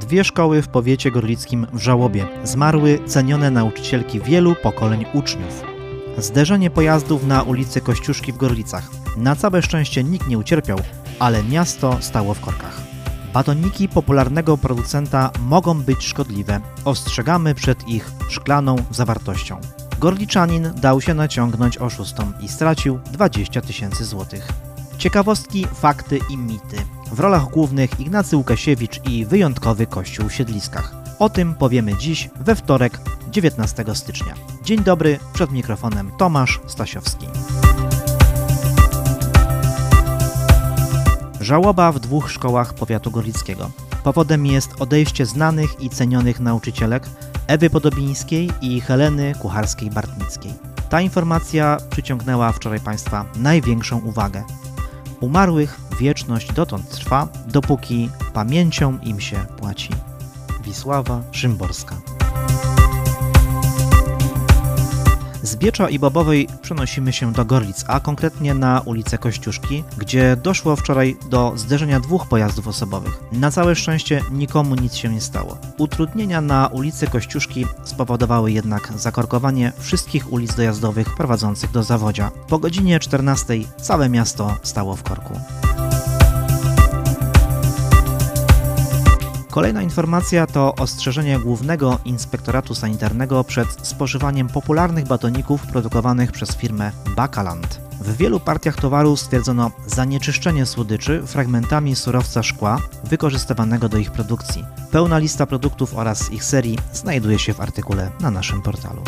Dwie szkoły w powiecie gorlickim w żałobie. Zmarły cenione nauczycielki wielu pokoleń uczniów. Zderzenie pojazdów na ulicy Kościuszki w Gorlicach. Na całe szczęście nikt nie ucierpiał, ale miasto stało w korkach. Batoniki popularnego producenta mogą być szkodliwe. Ostrzegamy przed ich szklaną zawartością. Gorliczanin dał się naciągnąć oszustom i stracił 20 tysięcy złotych. Ciekawostki, fakty i mity. W rolach głównych Ignacy Łukasiewicz i wyjątkowy kościół w Siedliskach. O tym powiemy dziś we wtorek 19 stycznia. Dzień dobry, przed mikrofonem Tomasz Stasiowski. Żałoba w dwóch szkołach powiatu gorlickiego. Powodem jest odejście znanych i cenionych nauczycielek Ewy Podobińskiej i Heleny Kucharskiej-Bartnickiej. Ta informacja przyciągnęła wczoraj Państwa największą uwagę. Umarłych wieczność dotąd trwa, dopóki pamięcią im się płaci. Wisława Szymborska. Z Biecza i Bobowej przenosimy się do Gorlic, a konkretnie na ulicę Kościuszki, gdzie doszło wczoraj do zderzenia dwóch pojazdów osobowych. Na całe szczęście nikomu nic się nie stało. Utrudnienia na ulicy Kościuszki spowodowały jednak zakorkowanie wszystkich ulic dojazdowych prowadzących do Zawodzia. Po godzinie 14 całe miasto stało w korku. Kolejna informacja to ostrzeżenie Głównego Inspektoratu Sanitarnego przed spożywaniem popularnych batoników produkowanych przez firmę Bakaland. W wielu partiach towaru stwierdzono zanieczyszczenie słodyczy fragmentami surowca szkła wykorzystywanego do ich produkcji. Pełna lista produktów oraz ich serii znajduje się w artykule na naszym portalu.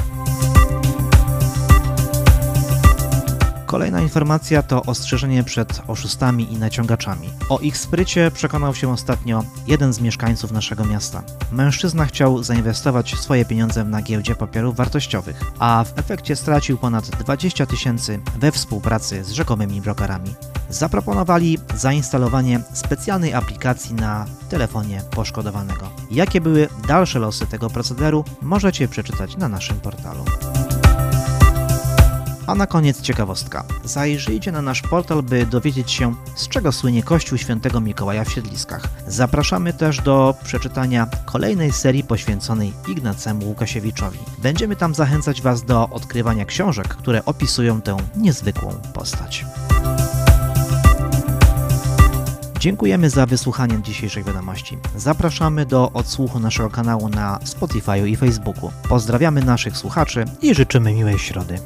Kolejna informacja to ostrzeżenie przed oszustami i naciągaczami. O ich sprycie przekonał się ostatnio jeden z mieszkańców naszego miasta. Mężczyzna chciał zainwestować swoje pieniądze na giełdzie papierów wartościowych, a w efekcie stracił ponad 20 tysięcy we współpracy z rzekomymi brokerami. Zaproponowali zainstalowanie specjalnej aplikacji na telefonie poszkodowanego. Jakie były dalsze losy tego procederu, możecie przeczytać na naszym portalu. A na koniec ciekawostka. Zajrzyjcie na nasz portal, by dowiedzieć się, z czego słynie Kościół Świętego Mikołaja w Siedliskach. Zapraszamy też do przeczytania kolejnej serii poświęconej Ignacemu Łukasiewiczowi. Będziemy tam zachęcać Was do odkrywania książek, które opisują tę niezwykłą postać. Dziękujemy za wysłuchanie dzisiejszej wiadomości. Zapraszamy do odsłuchu naszego kanału na Spotify i Facebooku. Pozdrawiamy naszych słuchaczy i życzymy miłej środy.